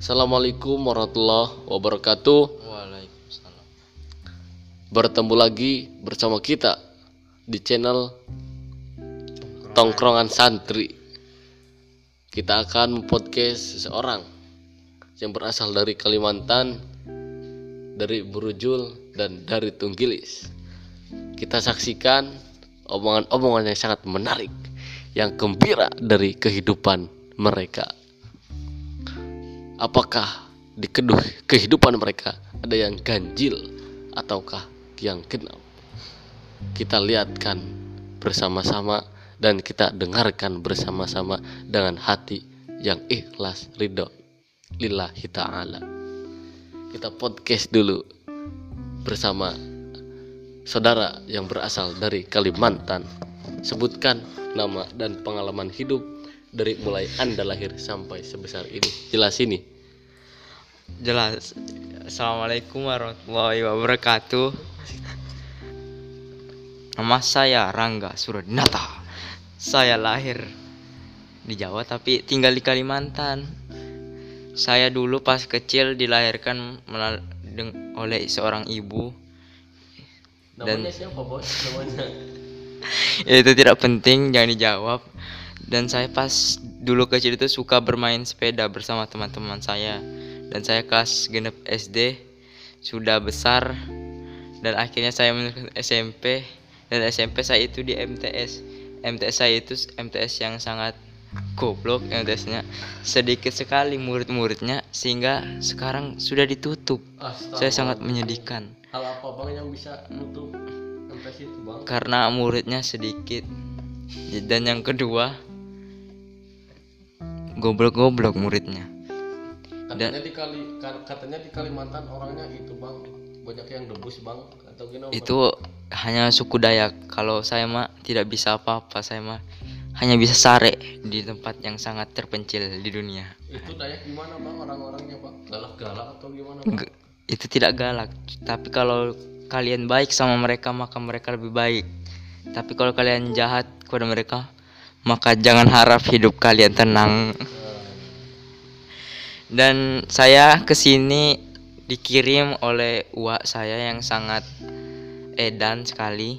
Assalamualaikum warahmatullahi wabarakatuh. Waalaikumsalam. Bertemu lagi bersama kita di channel Tongkrongan Santri. Kita akan mempodcast seseorang yang berasal dari Kalimantan, dari Burujul dan dari Tunggilis. Kita saksikan omongan-omongan yang sangat menarik, yang gembira dari kehidupan mereka. Apakah di kedua kehidupan mereka ada yang ganjil ataukah yang genap? Kita lihatkan bersama-sama dan kita dengarkan bersama-sama dengan hati yang ikhlas ridho lillahi ta'ala. Kita podcast dulu bersama saudara yang berasal dari Kalimantan. Sebutkan nama dan pengalaman hidup dari mulai Anda lahir sampai sebesar ini. Jelas ini. Jelas. Assalamualaikum warahmatullahi wabarakatuh. Nama saya Rangga Suradinata. Saya lahir di Jawa tapi tinggal di Kalimantan. Saya dulu pas kecil dilahirkan oleh seorang ibu. Dan- Namanya siapa bos? Namanya. Ya, itu tidak penting, jangan dijawab. Dan saya pas dulu kecil itu suka bermain sepeda bersama teman-teman saya. Dan saya kelas genep SD sudah besar. Dan akhirnya saya menuju SMP dan SMP saya itu di MTS. MTS saya itu MTS yang sangat goblok MTS-nya sedikit sekali murid-muridnya sehingga sekarang sudah ditutup. Saya sangat menyedihkan. Hal apa bang yang bisa nutup MTS itu bang? karena muridnya sedikit. Dan yang kedua goblok-goblok muridnya Katanya di Kali ka- katanya di Kalimantan orangnya itu bang. Banyak yang debus bang atau gimana? itu hanya suku Dayak. Kalau saya mah tidak bisa apa-apa saya mah hanya bisa sare di tempat yang sangat terpencil di dunia. Itu Dayak gimana bang orang-orangnya bang? Galak-galak atau gimana bang? G- itu tidak galak. Tapi kalau kalian baik sama mereka maka mereka lebih baik. Tapi kalau kalian jahat kepada mereka maka jangan harap hidup kalian tenang dan saya ke sini dikirim oleh uak saya yang sangat edan sekali.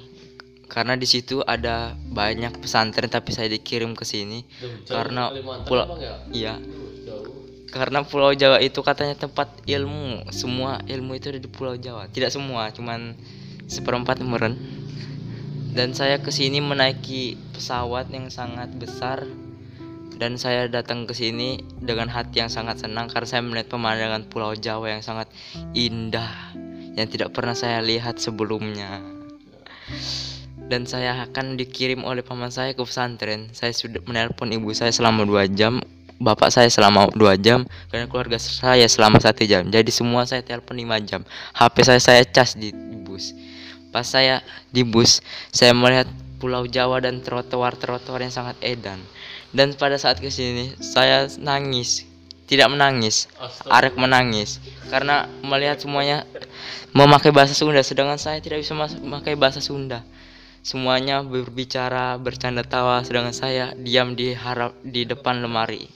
Karena di situ ada banyak pesantren tapi saya dikirim ke sini. Karena pulau ya? iya. Karena Pulau Jawa itu katanya tempat ilmu. Semua ilmu itu ada di Pulau Jawa. Tidak semua cuman seperempat meren dan saya ke sini menaiki pesawat yang sangat besar dan saya datang ke sini dengan hati yang sangat senang karena saya melihat pemandangan Pulau Jawa yang sangat indah yang tidak pernah saya lihat sebelumnya. Dan saya akan dikirim oleh paman saya ke pesantren. Saya sudah menelpon ibu saya selama dua jam bapak saya selama dua jam dan keluarga saya selama satu jam. Jadi semua saya telepon lima jam. HP saya saya cas di, di bus. Pas saya di bus saya melihat Pulau Jawa dan trotoar-trotoar yang sangat edan dan pada saat ke sini saya nangis. Tidak menangis. Arek menangis. Karena melihat semuanya memakai bahasa Sunda. Sedangkan saya tidak bisa memakai bahasa Sunda. Semuanya berbicara bercanda tawa. Sedangkan saya diam di harap di depan lemari.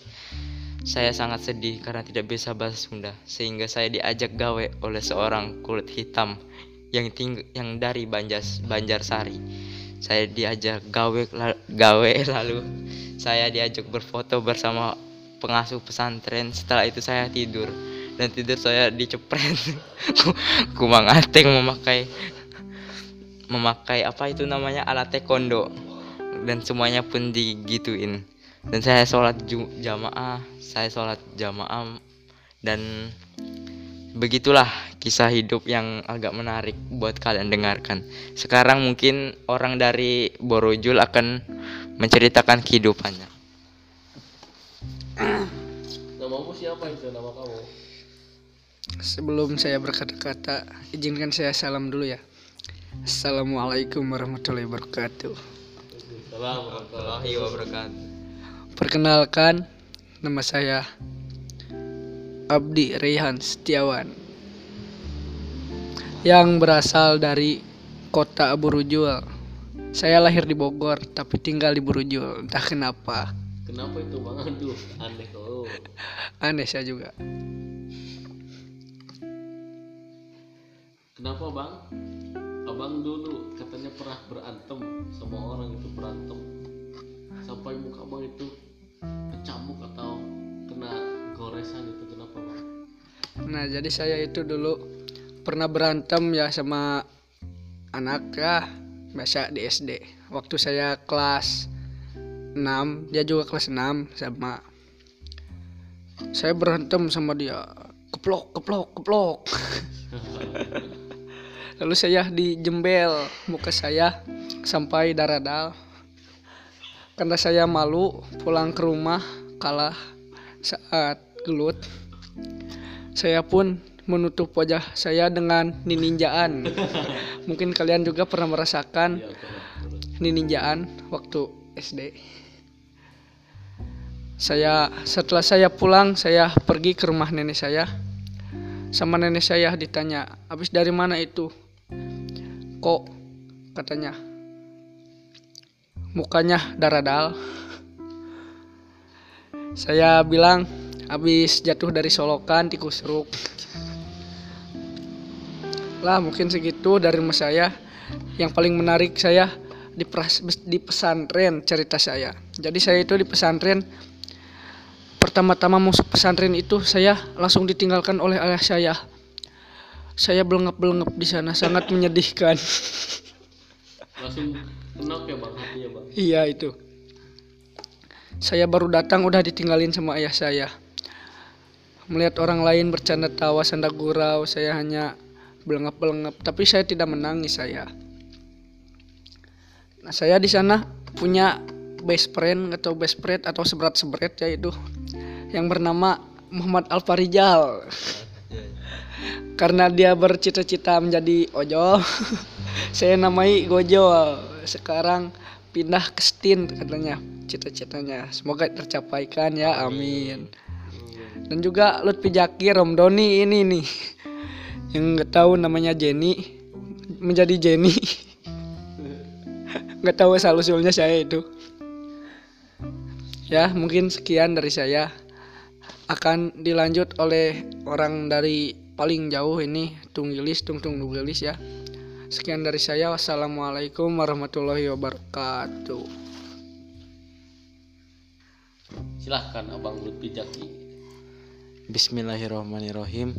Saya sangat sedih karena tidak bisa bahasa Sunda. Sehingga saya diajak gawe oleh seorang kulit hitam yang ting yang dari Banjar Banjarsari saya diajak gawe gawe lalu saya diajak berfoto bersama pengasuh pesantren. Setelah itu saya tidur dan tidur saya dicepret. Kumang ateng memakai memakai apa itu namanya alat taekwondo dan semuanya pun digituin. Dan saya sholat jamaah saya sholat jamaah dan begitulah kisah hidup yang agak menarik buat kalian dengarkan sekarang mungkin orang dari Borojul akan menceritakan kehidupannya Namamu siapa itu nama kamu? Sebelum saya berkata-kata, izinkan saya salam dulu ya. Assalamualaikum warahmatullahi wabarakatuh. Salam warahmatullahi wabarakatuh Perkenalkan, nama saya Abdi Rehan Setiawan yang berasal dari kota Burujul. Saya lahir di Bogor tapi tinggal di Burujul, entah kenapa. kenapa itu bang? Aduh aneh. Oh. Aneh saya juga. kenapa bang? Abang dulu katanya pernah berantem. Sama orang itu berantem. Sampai muka abang itu kecamuk atau goresan itu kenapa bang Nah, jadi saya itu dulu pernah berantem ya sama anak ya, biasa di SD. Waktu saya kelas 6, dia juga kelas 6 sama. Saya berantem sama dia. Keplok, keplok, keplok. Lalu saya dijembel muka saya sampai daradal. Karena saya malu pulang ke rumah kalah saat gelut. Saya pun menutup wajah saya dengan nininjaan. Mungkin kalian juga pernah merasakan ya pernah nininjaan waktu SD. Saya setelah saya pulang, saya pergi ke rumah nenek saya. Sama nenek saya ditanya, "Habis dari mana itu?" Kok katanya mukanya daradal. Saya bilang habis jatuh dari solokan tikus ruk. Lah mungkin segitu dari rumah saya. Yang paling menarik saya di, pras- di pesantren cerita saya. Jadi saya itu di pesantren pertama-tama masuk pesantren itu saya langsung ditinggalkan oleh ayah saya. Saya belengap-belengap di sana sangat menyedihkan. langsung knock ya bang hatinya bang iya itu. Saya baru datang udah ditinggalin sama ayah saya. Melihat orang lain bercanda tawa sanda gurau, saya hanya belengap-belengap, tapi saya tidak menangis saya. Nah, saya di sana punya best friend atau best friend atau seberat-seberat yaitu yang bernama Muhammad Alfarijal. Karena dia bercita-cita menjadi ojol, saya namai gojol. Sekarang pindah ke Stin katanya cita-citanya. Semoga tercapaikan ya, amin. Dan juga Lutfi Jaki Romdoni ini nih yang nggak tahu namanya Jenny menjadi Jenny. nggak tahu asal usulnya saya itu. Ya mungkin sekian dari saya akan dilanjut oleh orang dari paling jauh ini Tunggilis Tung Tung Tunggilis ya. Sekian dari saya. Wassalamualaikum warahmatullahi wabarakatuh. silahkan abang Lutfi Jaki Bismillahirrahmanirrahim.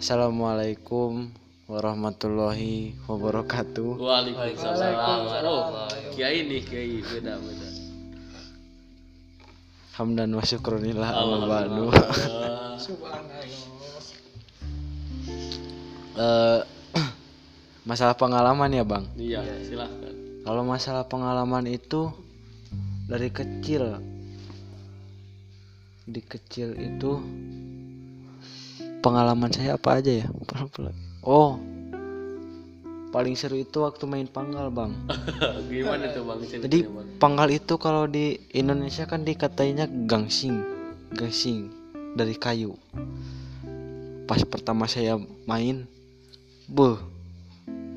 Assalamualaikum warahmatullahi wabarakatuh. Waalaikumsalam oh kiai nih kiai beda beda Hamdan wa syukronillah ba'du. Eh, masalah pengalaman ya, Bang. iya silahkan Kalau masalah pengalaman itu dari kecil di kecil itu pengalaman saya apa aja ya? Oh. Paling seru itu waktu main panggal, Bang. gimana tuh bang ceritanya Jadi bang panggal itu kalau di Indonesia kan dikatainya gangsing, gangsing dari kayu. Pas pertama saya main, beh,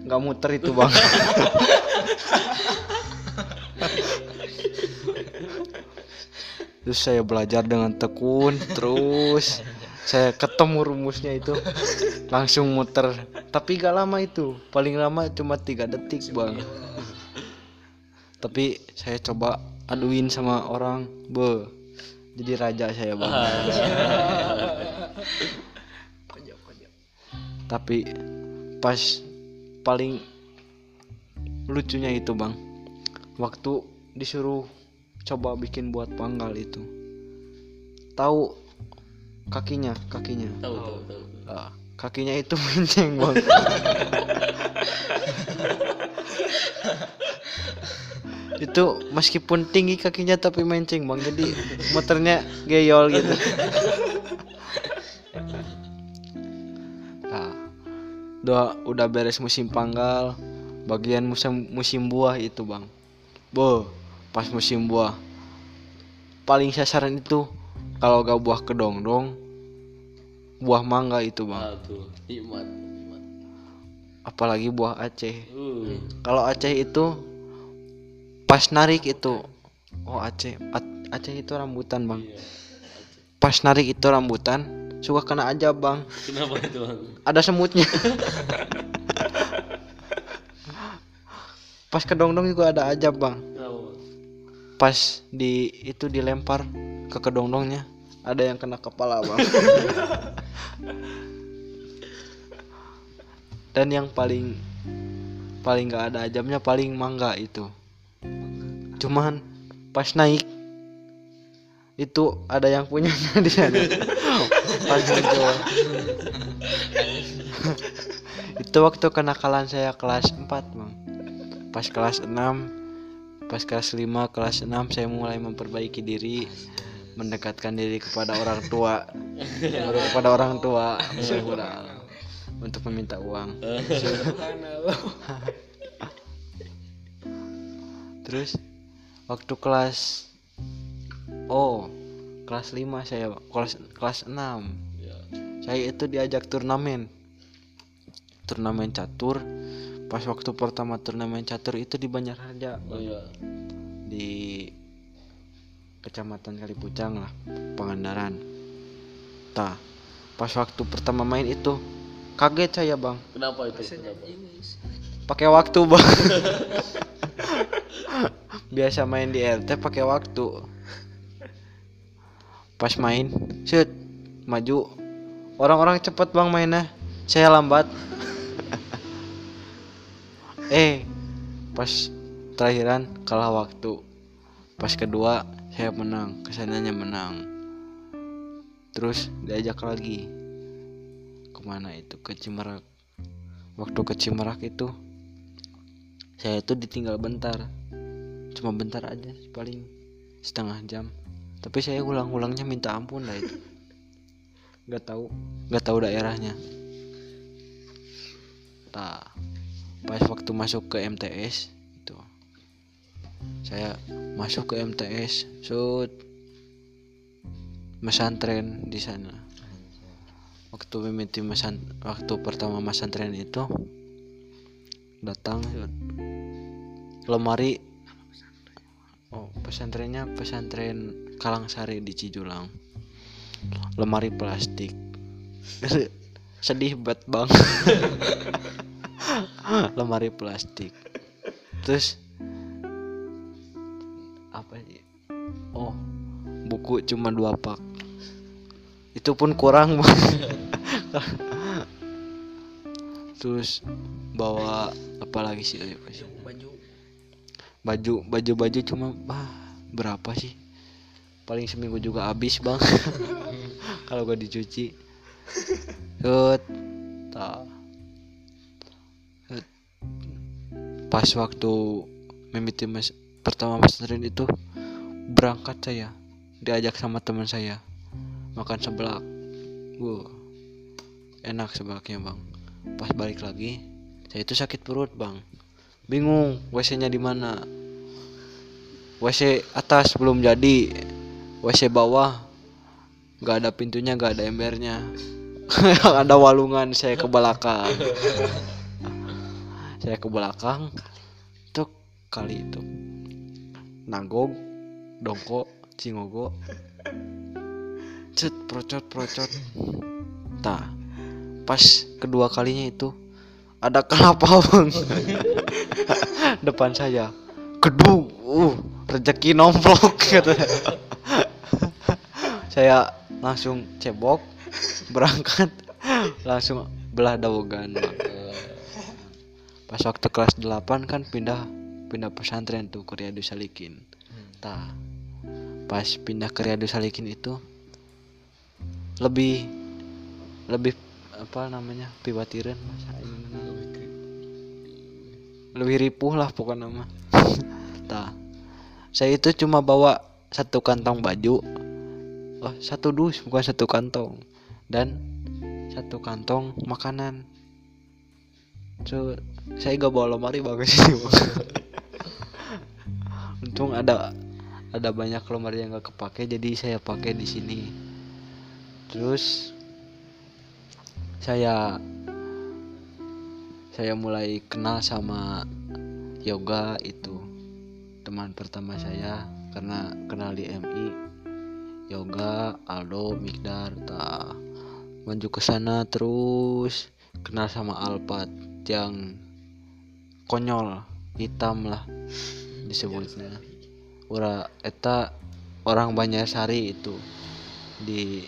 nggak muter itu bang. Terus saya belajar dengan tekun, terus saya ketemu rumusnya itu, langsung muter. Tapi gak lama itu, paling lama cuma tiga detik bang. Tapi saya coba aduin sama orang be jadi raja saya bang. Tapi pas paling lucunya itu bang. Waktu disuruh coba bikin buat panggal itu. Tahu kakinya kakinya? Tahu tahu tahu Ah, kakinya itu menceng bang itu meskipun tinggi kakinya tapi menceng bang jadi motornya geyol gitu. Nah udah udah beres musim panggal bagian musim musim buah itu bang. Bo pas musim buah. Paling sasaran itu kalau gak buah kedongdong buah mangga itu bang. Aduh, nikmat nikmat. Apalagi buah Aceh. Uh kalau Aceh itu pas narik itu. Oh Aceh. Ac- Aceh itu rambutan bang. Pas narik itu rambutan suka kena aja bang. Kenapa itu bang? ada semutnya. Pas kedongdong juga ada aja bang? Pas di itu dilempar ke kedongdongnya. Ada yang kena kepala bang. Dan yang paling paling nggak ada ajabnya paling mangga itu. Cuman pas naik itu ada yang punyanya di sana. Pas muncul itu waktu kenakalan saya kelas 4 bang. Pas kelas 6 pas kelas 5 kelas 6 saya mulai memperbaiki diri mendekatkan diri kepada orang tua. Kepada orang tua untuk meminta uang. Terus waktu kelas oh kelas 5 saya kelas kelas 6 Ya. saya itu diajak turnamen. Turnamen catur pas waktu pertama turnamen catur itu di Banjarharja Oh iya. di kecamatan Kalipucang lah Pangandaran. Tah pas waktu pertama main itu kaget saya bang. Kenapa itu? Pakai waktu bang. Biasa main di RT pakai waktu. Pas main set maju. Orang-orang cepet bang mainnya. Saya lambat eh pas terakhiran kalah waktu. Pas kedua saya menang. Ke sananya menang. Terus diajak lagi. Ke mana itu? Ke Cimerak waktu ke Cimerak itu saya itu ditinggal bentar. Cuma bentar aja paling setengah jam. Tapi saya ulang-ulangnya minta ampun lah itu. Nggak tahu. Nggak tahu daerahnya. Nah pas waktu masuk ke MTS itu. Saya masuk ke MTS shoot. Mesantren di sana. Waktu mimiti mesan waktu pertama mesantren itu datang lemari oh pesantrennya pesantren Kalangsari di Cijulang. Lemari plastik. Sedih banget bang lemari plastik. Terus apa sih? Oh buku cuma dua pak. Itu pun kurang terus bawa apa lagi sih? Baju baju. Baju baju cuma bah berapa sih? Paling seminggu juga habis bang. Kalau gak dicuci. Set. Ta. Pas waktu mimiti mas pertama pesantren itu berangkat saya diajak sama teman saya. Makan seblak. Wow enak seblaknya bang. Pas balik lagi saya itu sakit perut bang. Bingung WC nya di mana? WC atas belum jadi WC bawah nggak ada pintunya nggak ada embernya. Ada walungan saya ke belakang saya ke belakang tuh kali itu. Nagog dongko cingogo. Cet procot procot. Tah pas kedua kalinya itu ada kelapa bang. Depan saya gedung uh rezeki nomplok katanya saya langsung cebok berangkat langsung belah dawogan Bang. Pas waktu kelas 8 kan pindah pindah pesantren tuh ke Riyadu Salikin tah pas pindah ke Riyadu Salikin itu lebih lebih apa namanya pibatiran masa ini lebih ripuh lah pokoknya nama tah saya itu cuma bawa satu kantong baju oh satu dus bukan satu kantong dan satu kantong makanan so saya gak bawa lemari bagus sih untung ada ada banyak lemari yang gak kepake jadi saya pakai di sini. Terus saya saya mulai kenal sama yoga itu. Teman pertama saya karena kenal di MI Yoga Aldo Mikdar ta. Maju ke sana terus kenal sama Alpat yang konyol hitam lah disebutnya. Ora eta orang Banyarsari itu di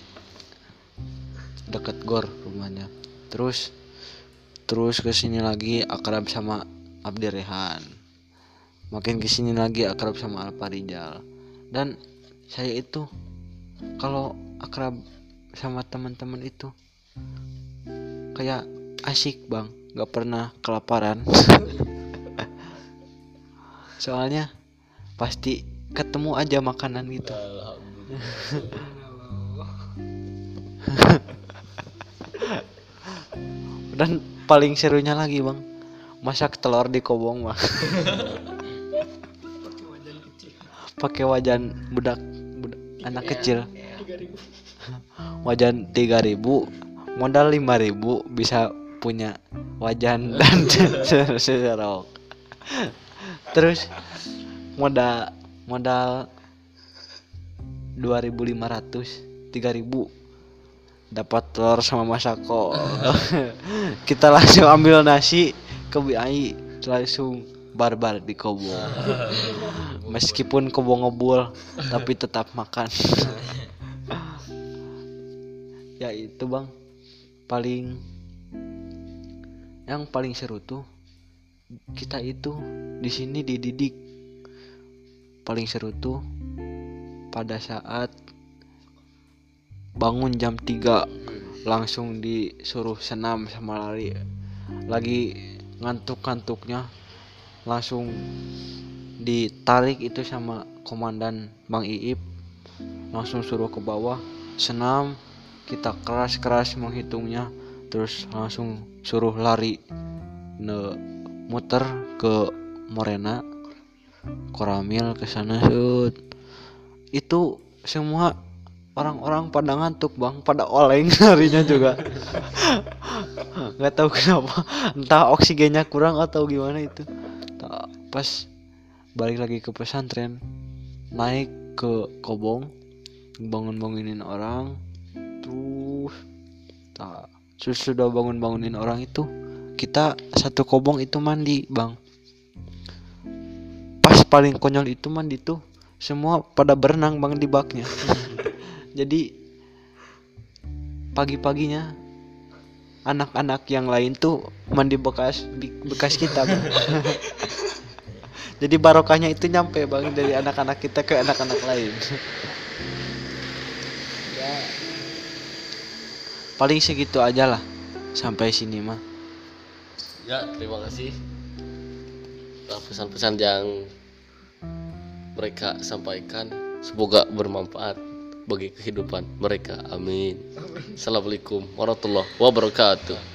dekat gor rumahnya. Terus terus ke sini lagi akrab sama Abdi Rehan. Makin ke sini lagi akrab sama Alpa Rijal. Dan saya itu kalau akrab sama teman-teman itu kayak asik bang. Nggak pernah kelaparan. Soalnya pasti ketemu aja makanan gitu. Dan paling serunya lagi bang. Masak telur di kobong mah pakai wajan budak, budak anak kecil. Wajan 3000 modal 5000 bisa punya wajan dan seserok terus modal modal 2500 3000 dapat telur sama masako. Kita langsung ambil nasi ke BI langsung barbar di kobong meskipun kobong ngebul tapi tetap makan. Ya itu bang. Paling yang paling seru tuh kita itu di sini dididik. Paling seru tuh pada saat bangun jam 3 langsung disuruh senam sama lari. Lagi ngantuk-ngantuknya langsung ditarik itu sama komandan Bang Iip. Langsung suruh ke bawah senam kita keras-keras menghitungnya terus langsung suruh lari ne muter ke Morena Koramil ke sana. Sud itu semua orang-orang pada ngantuk bang. Pada oleng harinya juga. Nggak tahu kenapa. Entah oksigennya kurang atau gimana itu. Pas balik lagi ke pesantren naik ke kobong bangun bangunin orang terus tak sudah bangun bangunin orang itu kita satu kobong itu mandi bang. Pas paling konyol itu mandi tuh semua pada berenang bang di baknya. Jadi pagi-paginya anak-anak yang lain tuh mandi bekas bekas kita bang. jadi barokahnya itu nyampe bang dari anak-anak kita ke anak-anak lain paling segitu aja lah sampai sini mah Ya, terima kasih. Atas Pesan-pesan yang mereka sampaikan semoga bermanfaat bagi kehidupan mereka. Amin. Assalamualaikum warahmatullahi wabarakatuh.